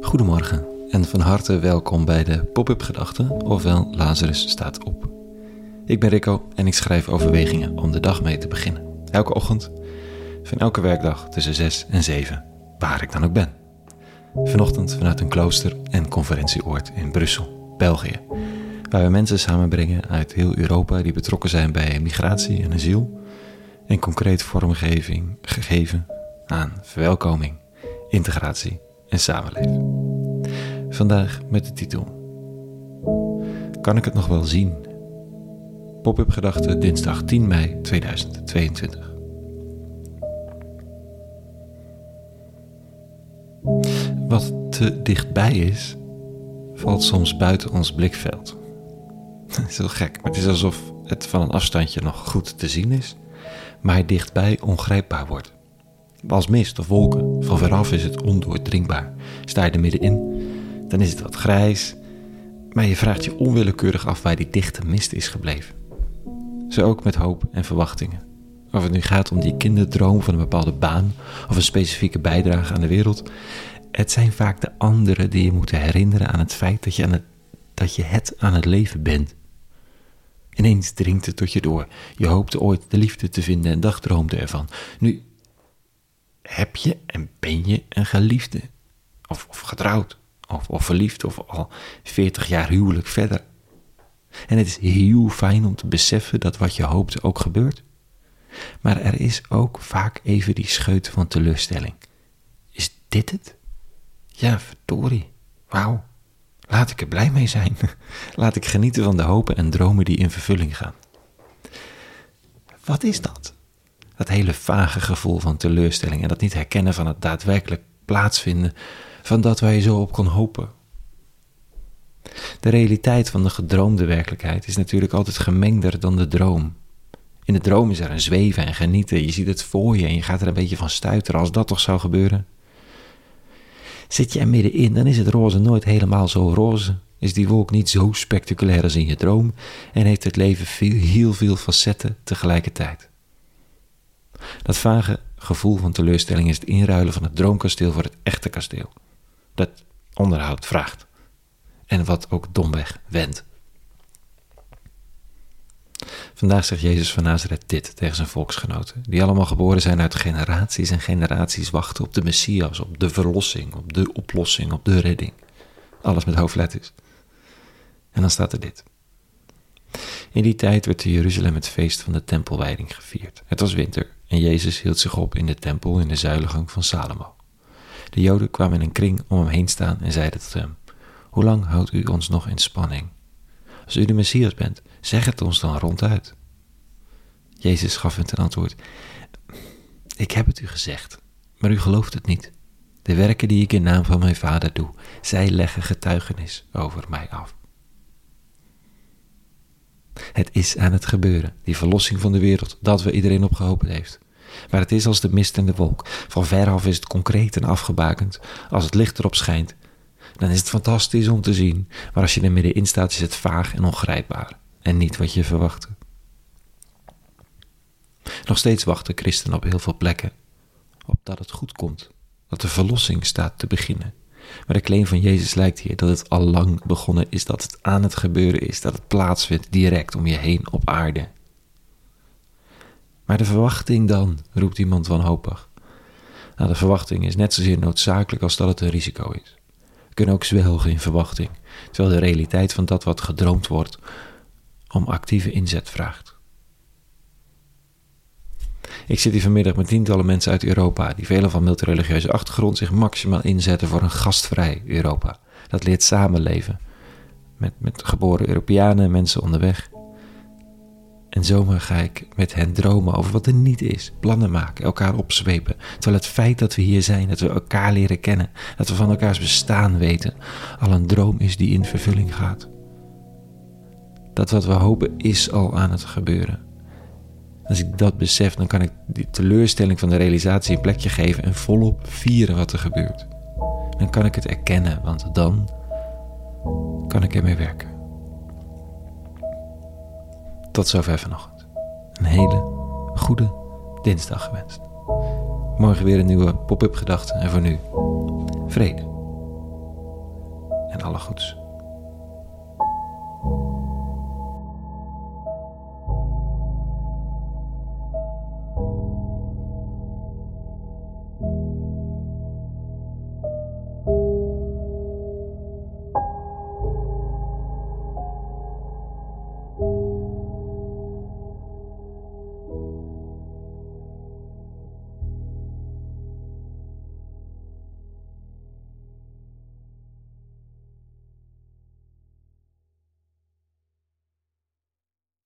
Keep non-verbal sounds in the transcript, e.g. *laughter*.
Goedemorgen en van harte welkom bij de Pop-up Gedachten, ofwel Lazarus staat op. Ik ben Rico en ik schrijf overwegingen om de dag mee te beginnen. Elke ochtend, van elke werkdag tussen 6 en 7, waar ik dan ook ben. Vanochtend vanuit een klooster en conferentieoord in Brussel, België, waar we mensen samenbrengen uit heel Europa die betrokken zijn bij migratie en asiel en concreet vormgeving gegeven aan verwelkoming, integratie en samenleven. Vandaag met de titel Kan ik het nog wel zien? Pop-up gedachte dinsdag 10 mei 2022. Wat te dichtbij is, valt soms buiten ons blikveld. *laughs* Is heel gek, maar het is alsof het van een afstandje nog goed te zien is, maar dichtbij ongrijpbaar wordt. Als mist of wolken, van veraf is het ondoordringbaar. Sta je er middenin, dan is het wat grijs, maar je vraagt je onwillekeurig af waar die dichte mist is gebleven. Zo ook met hoop en verwachtingen. Of het nu gaat om die kinderdroom van een bepaalde baan of een specifieke bijdrage aan de wereld, het zijn vaak de anderen die je moeten herinneren aan het feit dat je, aan het, dat je het aan het leven bent. Ineens dringt het tot je door. Je hoopte ooit de liefde te vinden en dagdroomde ervan. Nu heb je en ben je een geliefde. Of, of getrouwd. Of, of verliefd. Of al 40 jaar huwelijk verder. En het is heel fijn om te beseffen dat wat je hoopte ook gebeurt. Maar er is ook vaak even die scheut van teleurstelling. Is dit het? Ja, verdorie. Wauw. Laat ik er blij mee zijn. *laughs* Laat ik genieten van de hopen en dromen die in vervulling gaan. Wat is dat? Dat hele vage gevoel van teleurstelling en dat niet herkennen van het daadwerkelijk plaatsvinden van dat waar je zo op kon hopen. De realiteit van de gedroomde werkelijkheid is natuurlijk altijd gemengder dan de droom. In de droom is er een zweven en genieten. Je ziet het voor je en je gaat er een beetje van stuiteren als dat toch zou gebeuren. Zit je er middenin, dan is het roze nooit helemaal zo roze. Is die wolk niet zo spectaculair als in je droom en heeft het leven veel, heel veel facetten tegelijkertijd. Dat vage gevoel van teleurstelling is het inruilen van het droomkasteel voor het echte kasteel. Dat onderhoud vraagt. En wat ook domweg wendt. Vandaag zegt Jezus van Nazareth dit tegen zijn volksgenoten, die allemaal geboren zijn uit generaties en generaties wachten op de Messias, op de verlossing, op de oplossing, op de redding. Alles met hoofdletters. En dan staat er dit. In die tijd werd in Jeruzalem het feest van de tempelwijding gevierd. Het was winter en Jezus hield zich op in de tempel in de zuilengang van Salomo. De Joden kwamen in een kring om hem heen staan en zeiden tot hem: Hoe lang houdt u ons nog in spanning? Als u de Messias bent, zeg het ons dan ronduit. Jezus gaf hen ten antwoord: Ik heb het u gezegd, maar u gelooft het niet. De werken die ik in naam van mijn Vader doe, zij leggen getuigenis over mij af. Het is aan het gebeuren, die verlossing van de wereld, dat we iedereen op gehoopt heeft. Maar het is als de mist en de wolk. Van veraf is het concreet en afgebakend. Als het licht erop schijnt, dan is het fantastisch om te zien. Maar als je er middenin staat, is het vaag en ongrijpbaar. En niet wat je verwachtte. Nog steeds wachten christenen op heel veel plekken op dat het goed komt, dat de verlossing staat te beginnen. Maar de claim van Jezus lijkt hier dat het al lang begonnen is, dat het aan het gebeuren is, dat het plaatsvindt direct om je heen op aarde. Maar de verwachting dan, roept iemand wanhopig. Nou, de verwachting is net zozeer noodzakelijk als dat het een risico is. We kunnen ook zwelgen in verwachting, terwijl de realiteit van dat wat gedroomd wordt om actieve inzet vraagt. Ik zit hier vanmiddag met tientallen mensen uit Europa, die velen van multireligieuze achtergrond zich maximaal inzetten voor een gastvrij Europa. Dat leert samenleven met, met geboren Europeanen, mensen onderweg. En zomaar ga ik met hen dromen over wat er niet is, plannen maken, elkaar opzwepen. Terwijl het feit dat we hier zijn, dat we elkaar leren kennen, dat we van elkaars bestaan weten, al een droom is die in vervulling gaat. Dat wat we hopen is al aan het gebeuren. Als ik dat besef, dan kan ik die teleurstelling van de realisatie een plekje geven en volop vieren wat er gebeurt. Dan kan ik het erkennen, want dan kan ik ermee werken. Tot zover vanochtend. Een hele goede dinsdag gewenst. Morgen weer een nieuwe pop-up gedachte en voor nu vrede en alle goeds.